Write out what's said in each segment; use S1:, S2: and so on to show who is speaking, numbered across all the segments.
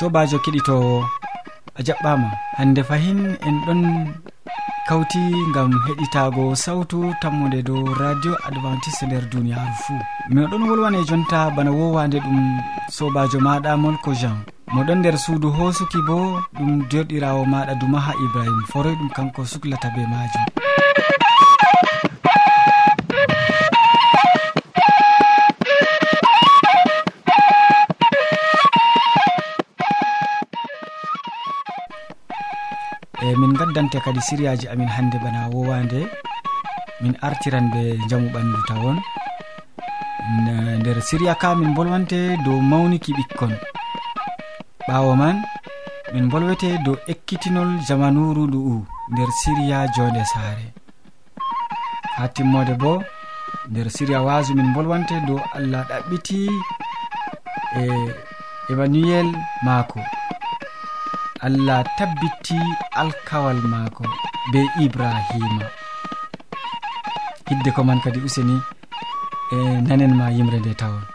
S1: sobajo keɗitowo a jaɓɓama. Hande fahin en ɗon kawti gam heɗitago sawtu tammude dow radio adventiste nder duniyaru fuu miɗon wolwane jonta bana wowande ɗum sobajo maɗa molko jean. Moɗon nder suudu hosuki bo ɗum joɗirawo maɗa duma ha ibrahima foroy ɗum kanko suklata be majum. wadante kadi siriyaji amin hannde bana wowande. Min artiran ɓe jamu ɓandu tawon. Nder siriya ka min bolwante dow mawniki ɓikkon. Ɓawo man min bolwete dow ekkitinol jamanuru ɗu'u nder siriya jonde saare. Ha timmode bo nder siriya wasu min bolwante dow allah ɗaɓɓiti e emmanuel maako. allah tabbiti alkawal maako be ibrahima. Hidde ko man kadi useni e nanen ma yimre nde tawon.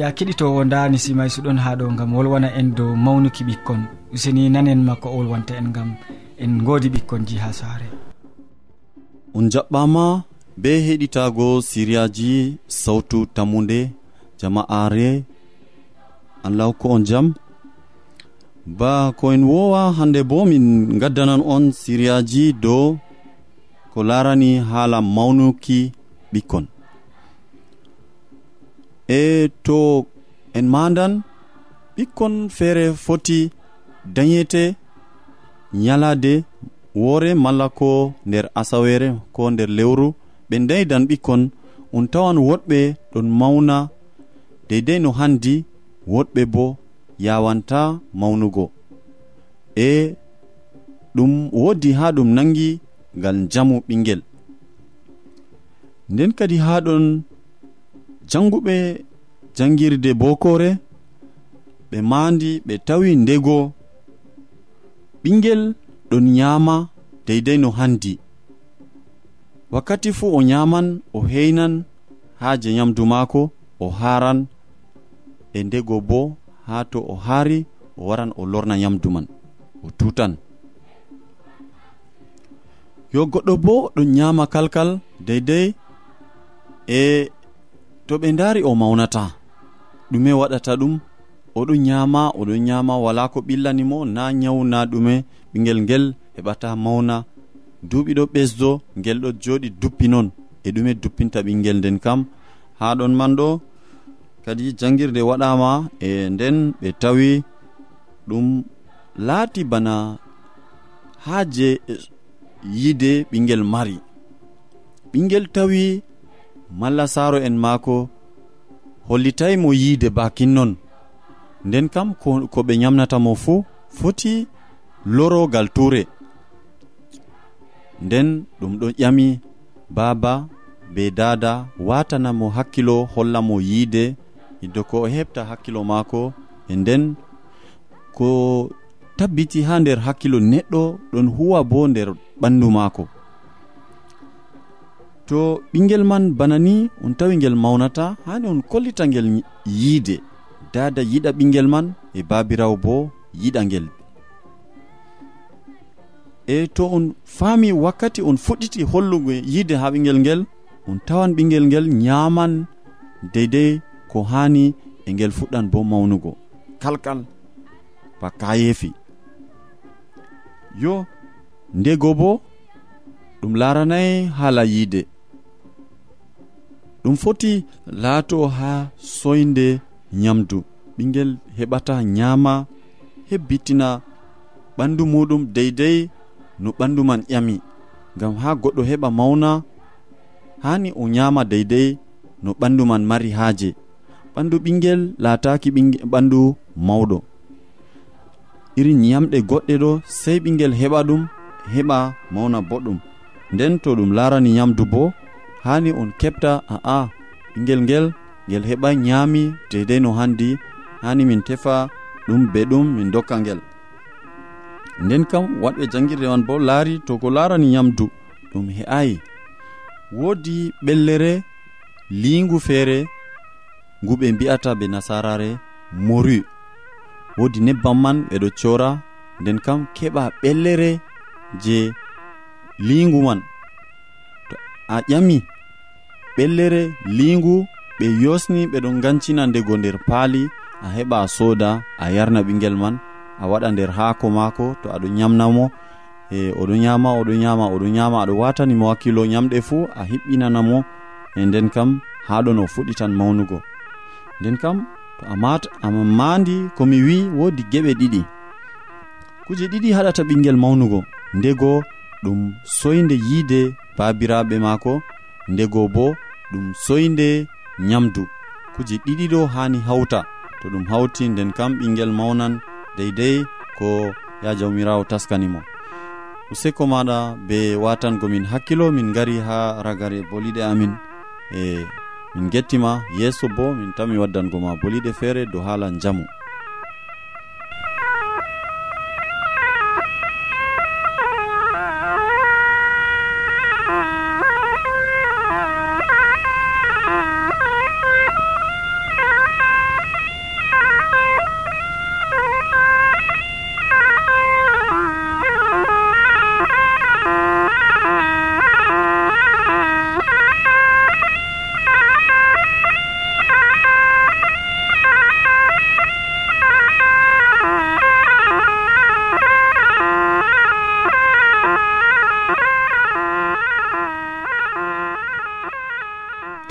S1: ya keɗitowo dani simay suɗon ha ɗo gam wolwana en dow mawnuki ɓikkon. Useni nanen makko o wolwanta en gam en godi ɓikkon ji ha saare.
S2: On jaɓɓama be heɗitago siriyaji sawtu tammude jama'are. Allah hokku on jam. Ba ko en wowa hande bo min gaddanan on siriyaji dow ko larani haala mawnuki ɓikkon. e to en mandan ɓikkon feere foti dañete ñalade woore malla ko nder asawere ko nder lewru. Ɓe daydan ɓikkon on tawan woɗɓe ɗon mawna. Deydey no handi woɗɓe bo yawanta mawnugo. E ɗum woodi ha ɗum nangi ngal jamu ɓingel nden kadi ha ɗon janguɓe jangirde bokore ɓe mandi ɓe tawi ndego. Ɓingel ɗon nyama deydey no handi wakkati fuu o nyaman o heynan haaje nyamdu maako o haran e ndego bo haa to o haari o waran o lorna nyamdu man o tutan yo goɗɗo bo ɗon nyama kalkal deydey e to ɓe ndari o mawnata ɗume waɗata ɗum oɗon nyama oɗon nyama wala ko ɓillanimo na nyawu na ɗume ɓingel ngel heɓata mawna. Duuɓi ɗo ɓesdo ngel ɗo joɗi duppi noon e ɗume duppinta ɓingel nden kam. Ha ɗon man ɗo kadi jangirde waɗama e nden ɓe tawi ɗum laati bana haaje yide ɓingel mari. Ɓingel tawi malla saaro en maako hollitay mo yiide bakin non. Nden kam ko, ɓe ɓe ñamnatamo fuu foti lorogal ture nden ɗum ɗon ƴami baaba be dada watanamo hakkilo holla mo yiide hiddo ko o heɓta hakkilo maako e nden ko tabbiti ha nder hakkilo neɗɗo ɗon huwa bo nder ɓandu maako. to ɓingel man bana ni on tawi guel mawnata hani on kollita guel yiide. Dada yiɗa ɓingel man e babirawo bo yiɗa ngel. E to on faami wakkati on fuɗɗiti hollugo yiide ha ɓingel ngel on tawan ɓingel ngel nyaman deydey ko hani e ngel fuɗɗan bo mawnugo. Kalkal ba kayefi yo ndego bo ɗum laranayi haala yiide. ɗum foti laato ha soyde nyamdu. Ɓingel heɓata nyama hebbitina ɓandu muɗum deydey no ɓandu man ƴami. Ngam ha goɗɗo heɓa mawna hani o nyama deydey no ɓandu man mari haaje. Ɓandu ɓingel laataki ɓandu mawɗo. Irin yamɗe goɗɗe ɗo sey ɓingel heɓa ɗum heɓa mawna boɗɗum. Nden to ɗum larani yamdu bo hani on keɓta a'a ɓingel ngel ngel heɓa ñaami dedei no handi. Hani min tefa ɗum be ɗum min dokka ngel. Nden kam waɗɓe jangirde man bo laari to ko larani ñamdu ɗum he'ayi woodi ɓellere liingu feere ngu ɓe mbi'ata be nasarare moru woodi nebbam man ɓeɗo cora nden kam keɓa ɓellere je liingu man. To a ƴami ɓellere lingu ɓe yosni ɓeɗon gancina ndego nder paali a heɓa a soda a yarna ɓingel man a waɗa nder haako maako to aɗo yamnamo e oɗo yama oɗo yama oɗo yama aɗo watanimo hakkilo yamɗe fuu a hiɓɓinanamo e nden kam haɗon o fuɗɗitan mawnugo. Nden kam to a ama mandi komi wi wodi geɓe ɗiɗi. Kuje ɗiɗi haɗata ɓingel mawnugo. Ndego ɗum soyde yiide babiraɓe maako. Ndego bo ɗum soyde nyamdu. Kuje ɗiɗi ɗo hani hawta to ɗum hawti nden kam ɓinguel mawnan deydey ko ya jawmirawo taskanimo. Useko maɗa be watangomin hakkilo min gari ha ragare boliɗe amin. E min gettima yeeso bo min tami waddangoma boliɗe feere dow haala jamu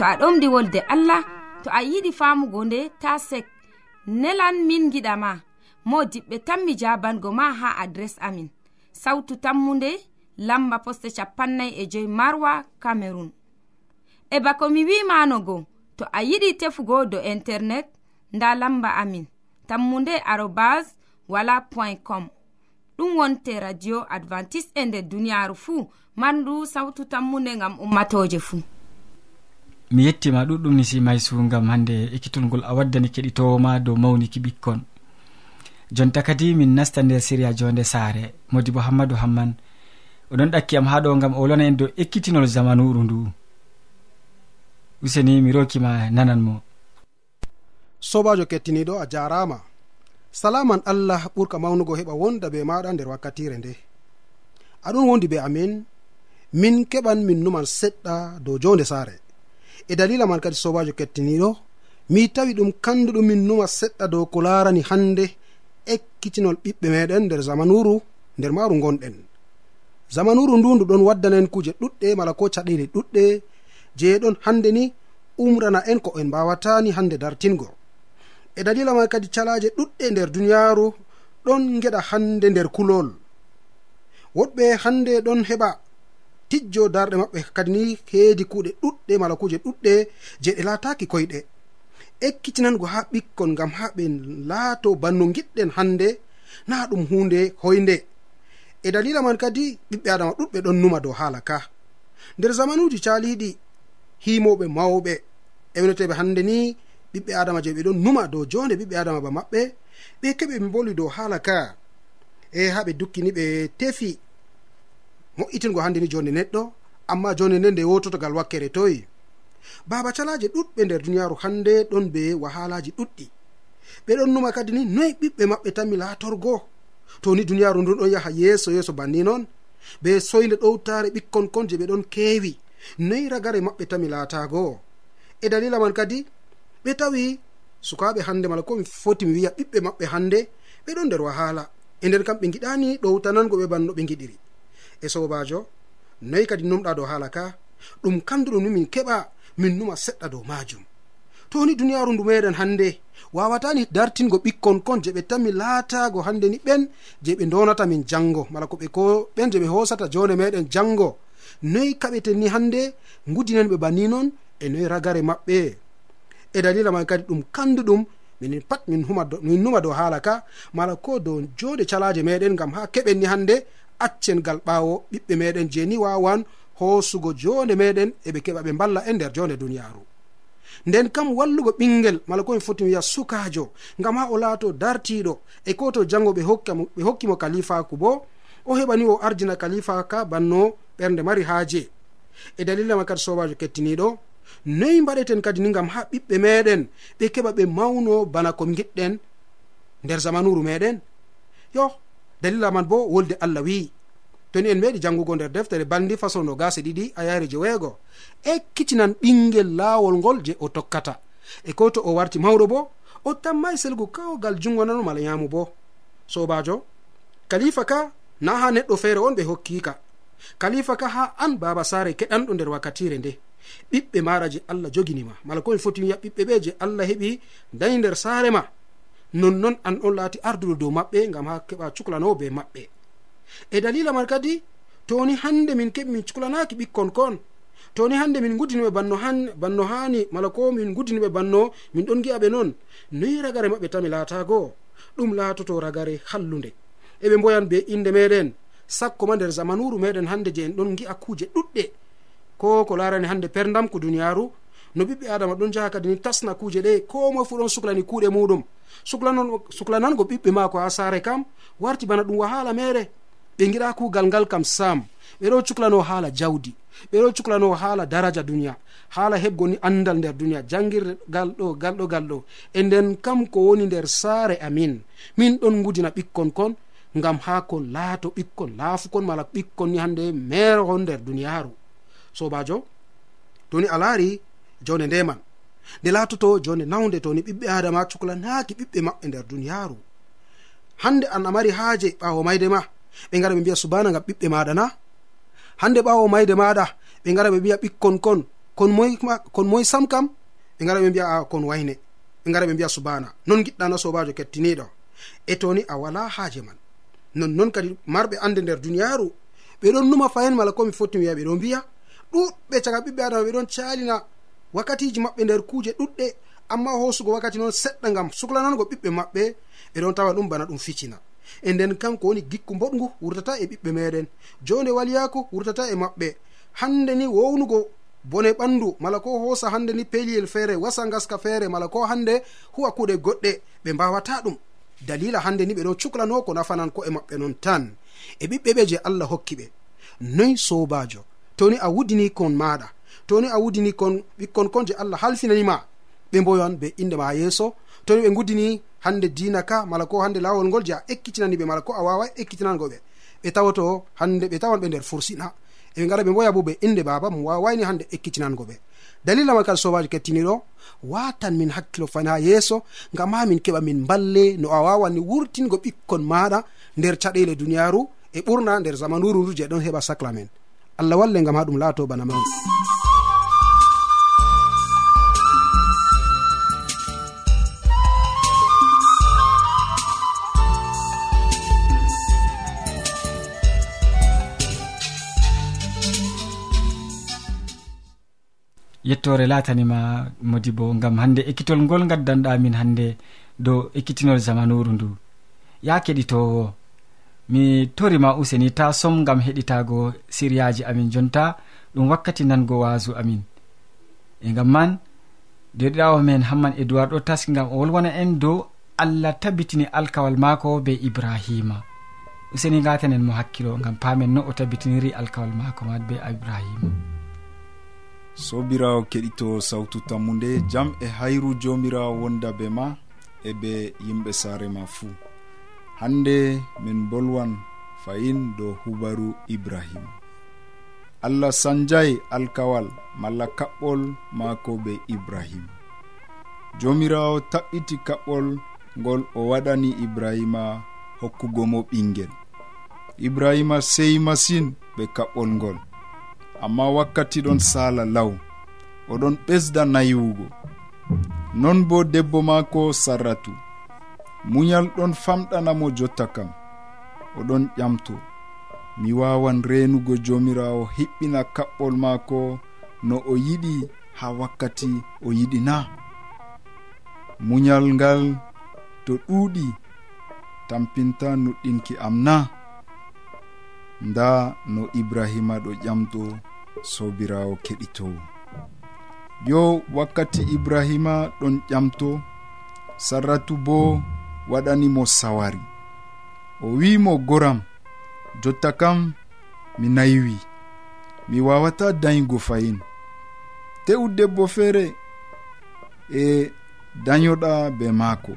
S3: to a ɗomɗi wolde allah to a yiɗi famugo nde ta sek. Nelan min giɗama mo diɓɓe tan mi jabango ma ha adres amin. Sautu tammunde lamba poste capannay e joyi marwa camerun e bako mi wimanogo to a yiɗi tefugo do internet nda lamba amin. Tammunde arobas wala point com. Ɗum wonte radio advantice e nder duniyaru fuu mandu sawtu tammunde ngam ummatoje fuu.
S1: mi yettima ɗuɗɗum ni simaysu gam hande ekkitolngol a waddani keɗitowoma dow mawniki ɓikkon. Jonta kadi min nasta nder siriya jonde saare modi bo hammadou hamman oɗon ɗakki am ha ɗo gam o lona en dow ekkitinol zamanuru ndu. Useni mi rokima nanan mo.
S4: Sobajo kettiniɗo a jarama salaman allah ɓurka mawnugo heɓa wonda be maɗa nder wakkatire nde. Aɗon wondi be amin min keɓan min numan seɗɗa dow jonde saare. e dalila man kadi sobajo kettiniɗo mi tawi ɗum kanduɗum min numa seɗɗa dow ko larani hande ekkitinol ɓiɓɓe meɗen nder zamanuru nder maru gonɗen. Zamanuru ndundu ɗon waddanen kuje ɗuɗɗe mala ko caɗele ɗuɗɗe je ɗon hande ni umrana en ko en mbawatani hande dartingo e dalila man kadi calaje ɗuɗɗe nder duniyaru ɗon geɗa hande nder kulol. Woɗɓe hande ɗon heɓa tijjo darɗe maɓɓe. Kadi ni heedi kuuɗe ɗuɗɗe mala kuuje ɗuɗɗe je ɗe laataki koyɗe. Ekkitinango ha ɓikkon ngam ha ɓe laato banno giɗɗen hannde na ɗum hunde hoynde. E dalila man kadi ɓiɓɓe adama ɗuɗɓe ɗon numa dow haala ka. Nder zamanuji caliɗi himoɓe mawɓe e winoteɓe hannde ni ɓiɓɓe adama je ɓe ɗon numa dow jonde ɓiɓɓe adama ba maɓɓe ɓe keɓe boli dow haala ka. E ha ɓe dukkini ɓe tefi. mo'itingo hande ni jonde neɗɗo amma jonde nde nde wototogal wakkere toyi. Baba calaje ɗuɗɓe nder duniyaru hande ɗon be wahalaji ɗuɗɗi. Ɓe ɗon numa kadi ni noyi ɓiɓɓe maɓɓe tanmi latorgo to ni duniyaru ndun ɗon yaha yeeso yeeso banni noon be soyde ɗowtare ɓikkon kon je ɓe ɗon keewi noyi ragare maɓɓe tami laatago e dalila man kadi ɓe tawi sukaɓe hande mala komi foti mi wiya ɓiɓɓe maɓɓe hande ɓeɗon nder wahala e nder kam ɓe giɗani ɗowtanango ɓe banno ɓe giɗiri e sobajo noyi kadi numɗa dow haala ka ɗum kanduɗum ni min keɓa min numa seɗɗa dow majum. To ni duniyaru ndu meɗen hande wawatani dartingo ɓikkon kon je ɓe tanmi laatago hande ni ɓen je ɓe donata min jango. Mala ko ɓe ko ɓen je ɓe hosata jone meɗen jango. Noyi kaɓeten ni hande ngudinen ɓe banni non e noyi ragare maɓɓe. E dalila man kadi ɗum kanduɗum minin pat min min numa dow haala ka. Mala ko dow jooɗe calaje meɗen gam ha keɓen ni hande accen gal ɓaawo ɓiɓɓe meɗen jeni wawan hoosugo jonde meɗen eɓe keɓa ɓe mballa e nder jonde duniyaru. Nden kam wallugo ɓingel mala komi foti wiya sukajo ngam ha o laato dartiɗo e ko to jango ɓe hokkimo kalifaku bo o heɓani o ardina kalifaka banno ɓernde mari haaje. E dalila ma kadi sobajo kettiniɗo noyi mbaɗeten kadi ni gam ha ɓiɓɓe meɗen ɓe keɓa ɓe mawno bana ko giɗɗen nder zamanuru meɗen. Yo dalila man bo wolde allah wi'i toni en meɗi jangugo nder deftere bandi façon no gase ɗiɗi a yari je weego. Ekkitinan ɓingel laawol ngol je o tokkata. E ko to o warti mawɗo bo o tammai selgu kawgal jungo nano mala yamu bo. Sobajo kalifa ka na ha neɗɗo feere on ɓe hokkika kalifa ka ha an baba sare keɗanɗo nder wakkatire nde. Ɓiɓɓe maɗa je allah joginima. Mala komi foti wiya ɓiɓɓe ɓe je allah heɓi dayi nder saare ma. nonnon an on laati arduɗo dow maɓɓe gam ha keɓa cuklanowo be maɓɓe. E dalila man kadi toni hande min keɓi min cuklanaki ɓikkon kon toni hande min gudiniɓe banno han banno hani mala ko min gudiniɓe banno min ɗon gi'aɓe noon noyi ragare maɓɓe tami laatago ɗum laatoto ragare hallude eɓe mboyan be inde meɗen sakko ma nder zamanuru meɗen hande je en ɗon gi'a kuuje ɗuɗɗe ko ko larani hande perdam ko duniyaru no ɓiɓɓe adama ɗon jaha kadi ni tasna kuuje ɗe ko moe fu ɗon suklani kuuɗe muɗum. suklanango ɓiɓɓe maako ha saare kam warti bana ɗum wahala mere ɓe giɗa kugal ngal kam sam ɓeɗo cuklano haala jawdi. Ɓeɗo cuklano haala daraja duniya. Haala heɓgo ni andal nder duniya. Jangirgal ɗo galɗo galɗo e nden kam ko woni nder saare amin. Min ɗon gudina ɓikkon kon ngam ha kon laato ɓikkon laafukon mala ɓikkon ni hande merohon nder duniyaaru sobajo toni a laari jonde ndeman nde laatoto jonde nawde to ni ɓiɓɓe adama cukalanaaki ɓiɓɓe maɓɓe nder duniyaaru. Hande an a mari haaje ɓawo mayde ma ɓe gara ɓe mbiya subana gam ɓiɓɓe maɗa na. Hande ɓawo mayde maɗa ɓe gara ɓe mbiya ɓikkon kon kon moy kon moy sam kam ɓe gara ɓe mbiya a kon wayne. Ɓe gara ɓe mbiya subana non giɗɗana sobajo kettiniɗo e toni a wala haaje man. Nonnoon kadi marɓe ande nder duniyaaru ɓeɗon numa fayin mala komi fotti mi wiya ɓeɗo mbiya. Ɗuɗɓe caga ɓiɓɓe adama ɓeɗon calina wakkatiji maɓɓe nder kuuje ɗuɗɗe amma hosugo wakkati noon seɗɗa gam suklanango ɓiɓɓe maɓɓe eɗon tawa ɗum bana ɗum ficina e nden kanko woni gikku boɗgu wurtata e ɓiɓɓe meɗen. Jonde waliyako wurtata e maɓɓe. Hande ni wownugo bone ɓandu mala ko hosa hande ni peliyel feere wasa gaska feere mala ko hande huwa kuɗe goɗɗe ɓe mbawata ɗum. Dalila hande ni ɓe ɗon cuklano ko nafanan ko e maɓɓe non tan. E ɓiɓɓe ɓe je allah hokki ɓe. Noyi sobajo? Toni a wudini kon maɗa. toni a wudini kon ɓikkon kon je allah halfinanima ɓe mboyan be inde ma ha yeeso toni ɓe gudini hande dina ka mala ko hande lawol ngol je a ekkitinani ɓe mala ko a wawa ekkitinango ɓe. Ɓe tawato hande ɓe tawan ɓe nder fursina. Eɓe gara ɓe mboya bo ɓe inde baba mo wawayni hande ekkitinango ɓe. Dalila makal sobajo kettiniɗo watan min hakkilo fani ha yeeso ngam ha min keɓa min balle no a wawani wurtingo ɓikkon maɗa nder caɗele duniyaru e ɓurna nder zamanuru ndu je ɗon heɓa sacla men. Allah walle ngam ha ɗum laato bana man.
S1: yettore latanima modi bo gam hande ekkitol ngol gaddanɗamin hande dow ekkitinol zamanuru ndu. Ya keɗitowo mi torima useni ta som gam heɗitago siriyaji amin jonta ɗum wakkati nango wasu amin. E gam man deɗawo men hamman edoird ɗo taski gam o wolwana en dow allah tabitini alkawal maako be ibrahima. Useni gatanen mo hakkilo gam pamen no o tabitiniri alkawal maako ma be ibrahima.
S5: sobirawo keɗito sawtu tammude jam e hayru jomirawo wonda be ma e be yimɓe saare ma fuu. Hande min bolwan fayin dow hubaru ibrahima allah sanjay alkawal malla kaɓɓol maako be ibrahima jomirawo taɓɓiti kaɓɓol ngol o waɗani ibrahima hokkugo mo ɓingel ibrahima sey masin be kaɓɓol ngol. amma wakkati ɗon sala law oɗon ɓesda nayiwugo non bo debbo maako sarratu muñal ɗon famɗanamo jotta kam oɗon ƴamto. Mi wawan renugo jomirawo hiɓɓina kaɓɓol maako no o yiɗi ha wakkati o yiɗi na muñal ngal to ɗuuɗi tampinta nuɗɗinki am na nda no ibrahima ɗo ƴamto. sobirawo keɗitowo. Yo wakkati ibrahima ɗon ƴamto sarratu bo waɗanimo sawari. O wimo goram jotta kam mi naywi. Mi wawata dayigo fayin. Te'u debbo feere e dayoɗa be maako.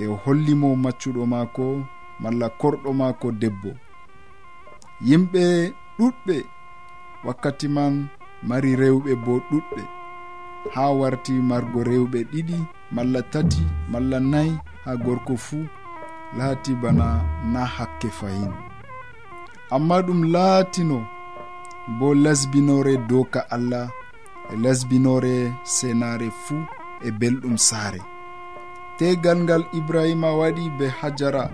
S5: E o hollimo maccuɗo maako malla korɗo maako debbo. Yimɓe ɗuɗɓe wakkati man mari rewɓe bo ɗuɗɓe ha warti margo rewɓe ɗiɗi malla tati malla nayi ha gorko fuu laati bana na hakke fayin amma ɗum laatino bo lasbinore doka allah e lasbinore senare fuu e belɗum saare. Tegal ngal ibrahima waɗi be hajara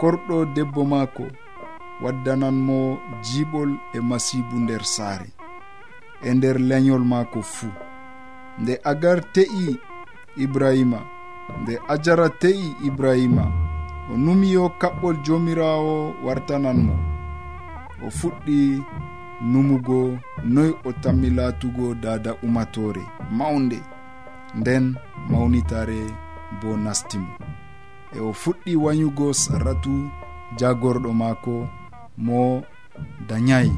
S5: korɗo debbo maako waddananmo jiɓol e masibu nder saare e nder leñol maako fuu. Nde agar te'i ibrahima nde ajara te'i ibrahima o numiyo kaɓɓol jomirawo wartananmo. O fuɗɗi numugo noy o tammi laatugo dada umatore mawnde nden mawnitare bo nastimo e o fuɗɗi wayugo saratu jagorɗo maako mo dayayi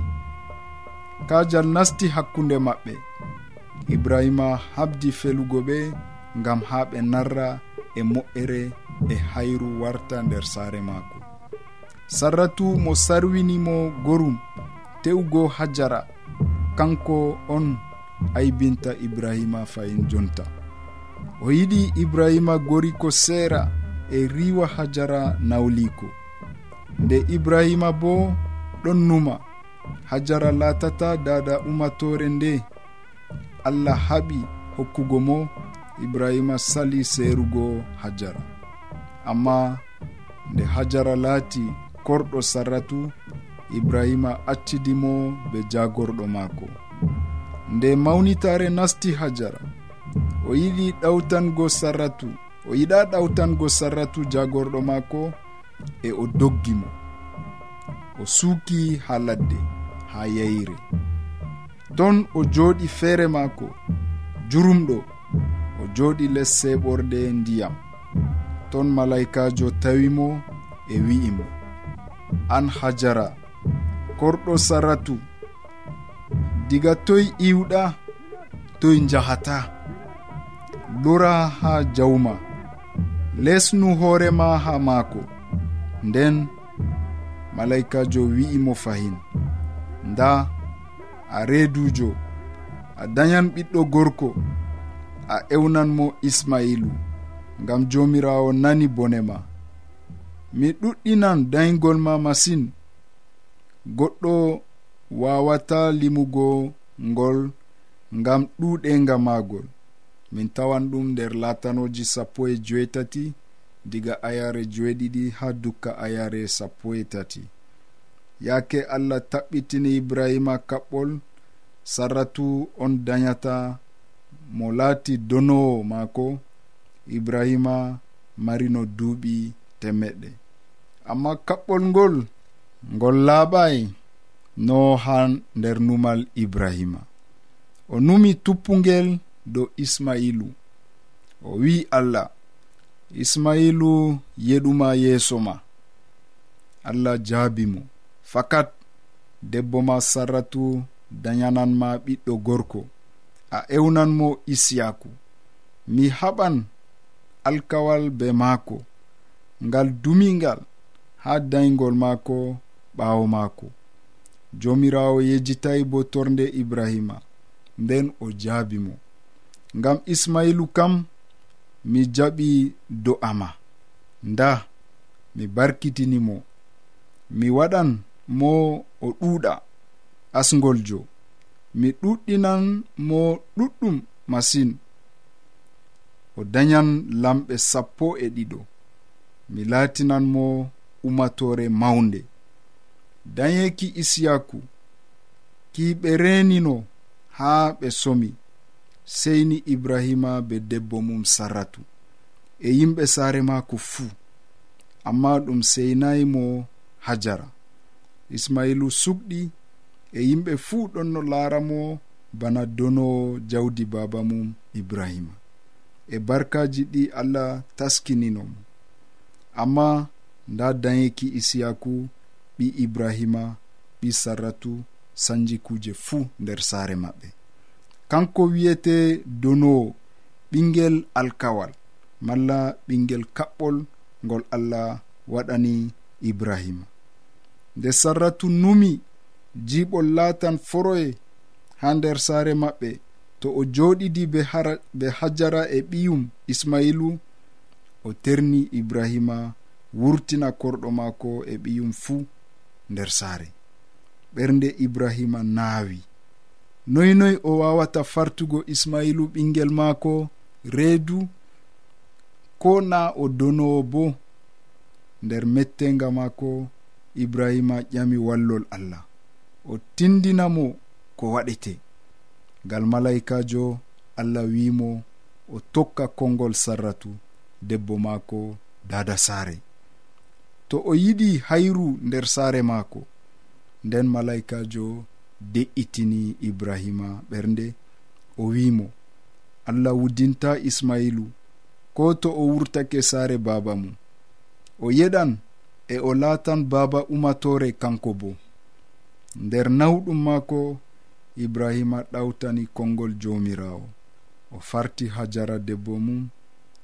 S5: kajal nasti hakkunde maɓɓe ibrahima habdi felugo ɓe ngam ha ɓe narra e moƴƴere e hayru warta nder saare maako. Sarratu mo sarwinimo gorum tewgo hajara. Kanko on aybinta ibrahima fayin jonta. O yiɗi ibrahima gori ko seera e riwa hajara nawliko. nde ibrahima bo ɗon numa. Hajara latata dada umatore nde. Allah haɓi hokkugo mo ibrahima sali seerugo hajara. Amma nde hajara laati korɗo sarratu ibrahima accidimo be jagorɗo maako. Nde mawnitare nasti hajara o yiɗi ɗawtango sarratu o yiɗa ɗawtango sarratu jagorɗo maako e o doggi mo. O suuki ha ladde ha yayre ton o jooɗi feere maako jurumɗo o jooɗi les seɓorde ndiyam. Ton malaikajo tawimo e wi'imo an hajara korɗo saratu diga toy iwɗa toy jahata lora ha jawma. Lesnu hoorema ha maako. nden malaikajo wi'imo fahin. Nda a reedujo a dayan ɓiɗɗo gorko a ewnanmo ismailu. Ngam jomirawo nani bone ma. Mi ɗuɗɗinan dayngol ma masin. Goɗɗo wawata limugo ngol ngam ɗuɗenga magol min tawan ɗum nder latanoji sappo e joetati diga ayare joeɗiɗi ha dukka ayare sappo e tati. Yaake allah taɓɓitini ibrahima kaɓɓol sarratu on dayata mo laati donowo maako ibrahima marino duuɓi temmeɗɗe amma kaɓɓol ngol ngol laaɓay no ha nder numal ibrahima. O numi tuppungel dow ismailu. O wi'i allah ismailu yeɗuma yeeso ma. Allah jaabi mo. Fakat debbo ma sarratu dayananma ɓiɗɗo gorko. A ewnanmo isiyaku mi haɓan alkawal be maako. Ngal dumingal ha daygol maako ɓaawo maako. Jomirawo yejjitayi bo torde ibrahima. Nden o jaabi mo. Ngam ismailu kam mi jaɓi do'ama nda mi barkitinimo mi waɗan mo o ɗuuɗa asgoljo mi ɗuɗɗinan mo ɗuɗɗum masin. O dayan lamɓe sappo e ɗiɗo. Mi laatinan mo umatore mawnde. Dayeki isiyaku ki ɓe renino haa ɓe somi. seyni ibrahima be debbo mum sarratu. E yimɓe saare maako fuu amma ɗum seynayi mo hajara. Ismailu suɓɗi e yimɓe fuu ɗon no laara mo bana donowo jawdi baaba mum ibrahima. E barkaji ɗi allah taskininomo amma nda dayeki isiyaku ɓi ibrahima ɓi sarratu sanji kuuje fuu nder saare maɓɓe. kanko wiyete donowo ɓingel alkawal malla ɓingel kaɓɓol ngol allah waɗani ibrahima nde sarratu numi jiɓol laatan foroye ha nder saare maɓɓe to o joɗidi be be hajara e ɓiyum ismailu o terni ibrahima wurtina korɗo maako e ɓiyum fuu nder saare. Ɓernde ibrahima naawi. noynoy o wawata fartugo ismailu ɓingel maako reedu ko na o donowo bo nder mettenga maako ibrahima ƴami wallol allah. O tindinamo ko waɗete. Ngal malaikajo allah wimo o tokka kongol sarratu debbo maako dada saare. To o yiɗi hayru nder saare maako. Nden malaikajo de'itini ibrahima ɓernde o wimo allah wudinta ismailu ko to o wurtake saare baba mum? O yeɗan e o laatan baba umatore kanko bo. Nder nawɗum maako ibrahima ɗawtani kongol jomirawo o farti hajara debbo mum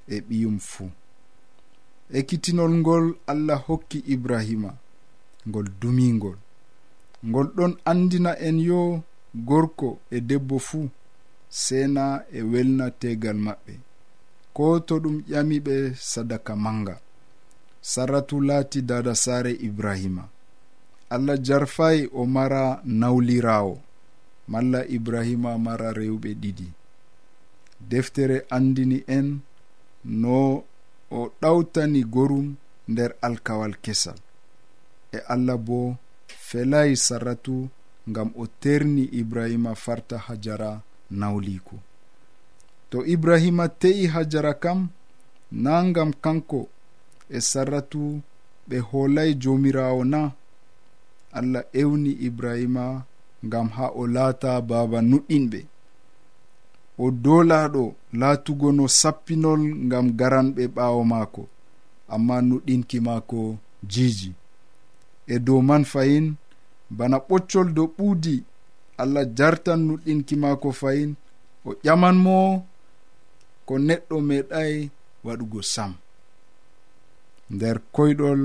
S5: e ɓiyum fuu ekkitinol ngol allah hokki ibrahima ngol dumingol ngol ɗon andina en yo gorko e debbo fuu sena e welna tegal maɓɓe. Ko to ɗum ƴami ɓe sadaka manga. Saratu laati dada saare ibrahima. Allah jarfayi o mara nawlirawo malla ibrahima mara rewɓe ɗiɗi. Deftere andini en no o ɗawtani gorum nder alkawal kesal. E allah boo felayi sarratu ngam o terni ibrahima farta hajara nawliku. To ibrahima te'i hajara kam na ngam kanko e sarratu ɓe hoolay jomirawo na allah ewni ibrahima ngam ha o laata baaba nuɗɗinɓe. O dolaɗo laatugo no sappinol ngam garanɓe ɓaawo maako amma nuɗɗinki maako jiiji. e dow man fayin. Bana ɓoccol dow ɓuudi allah jartan nuɗɗinki maako fayin. O ƴaman mo ko neɗɗo meeɗay waɗugo sam. Nder koyɗol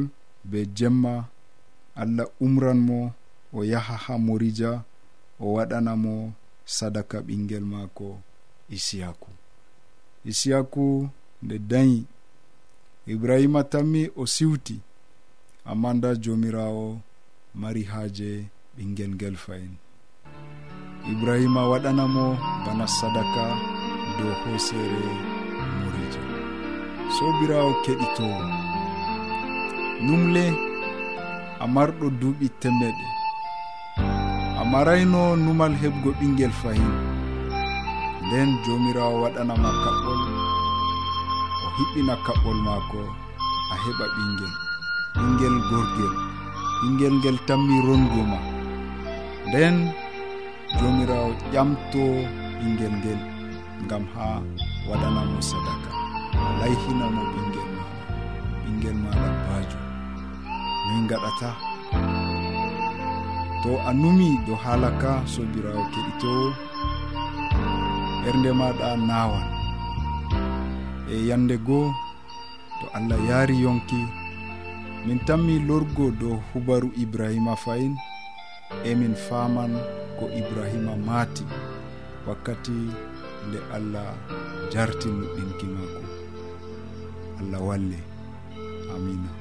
S5: be jemma allah umran mo o yaha ha morija o waɗanamo sadaka ɓingel maako isiyaku. Isiyaku nde dayi ibrahima tammi o siwti. amma nda jomirawo mari haaje ɓingel ngel fayin. Ibrahima waɗanamo bana sadaka dow hoosere morijo sobirawo keɗitowo. Numle a marɗo duuɓi temmeɗe. A marayno numal heɓgo ɓingel fayin. Nden jomirawo waɗanama kaɓɓol o hiɓɓina kaɓɓol maako a heɓa ɓingel. ɓingel gorgel ɓingel ngel tammi rongo ma. Nden jomirawo ƴamto ɓingel ngel ngam ha waɗanamo sadaka. Layhinamo ɓingel maɗa ɓingel maɗa bajo min gaɗata to a numi do haala ka sobirawo keɗitowo ɓernde maɗa nawan e yande goo to allah yaari yonki min tanmi lorgo dow hubaru ibrahima fayin emin faman ko ibrahima maati wakkati nde allah jarti nuɗɗinki makko allah walle. Amina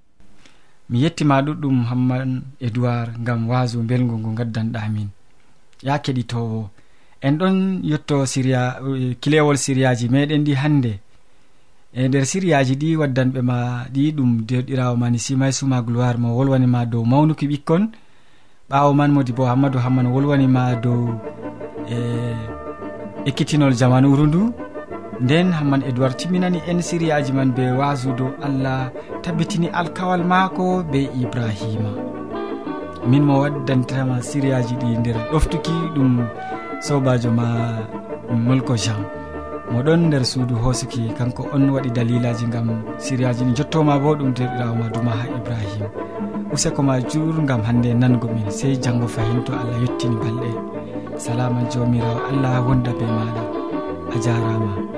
S1: mi yettima ɗuɗɗum hamman edoird duwar gam waso belgu ngu gaddanɗamin ya keɗitowo en ɗon yetto siriya eh, kilewol siriyaji meɗen ɗi hande e nder siriyaji ɗi waddanɓe ma ɗi ɗum dewɗirawo mani simay suma gloire mo wolwanima dow mawnuki ɓikkon. Ɓawo man modi bo hammadou hamman wolwanima dow e ekkitinol jamanuru ndu nden hamman edoird timminani en siriyaji man be wasudo allah tabbitini alkawal maako be ibrahima. Min mo waddantama siriyaji ɗi nder ɗoftuki ɗum sobajo ma molko jean. Moɗon nder suudu hosuki kanko on waɗi dalilaji gam siriyaji ɗi jottoma bo ɗum derɗirawo ma duma ha ibrahima. Useko ma jur gam hande nango min sey janggo fayin to allah yettini balɗe. Salaman jomirawo allah wonda be maɗa. A jarama.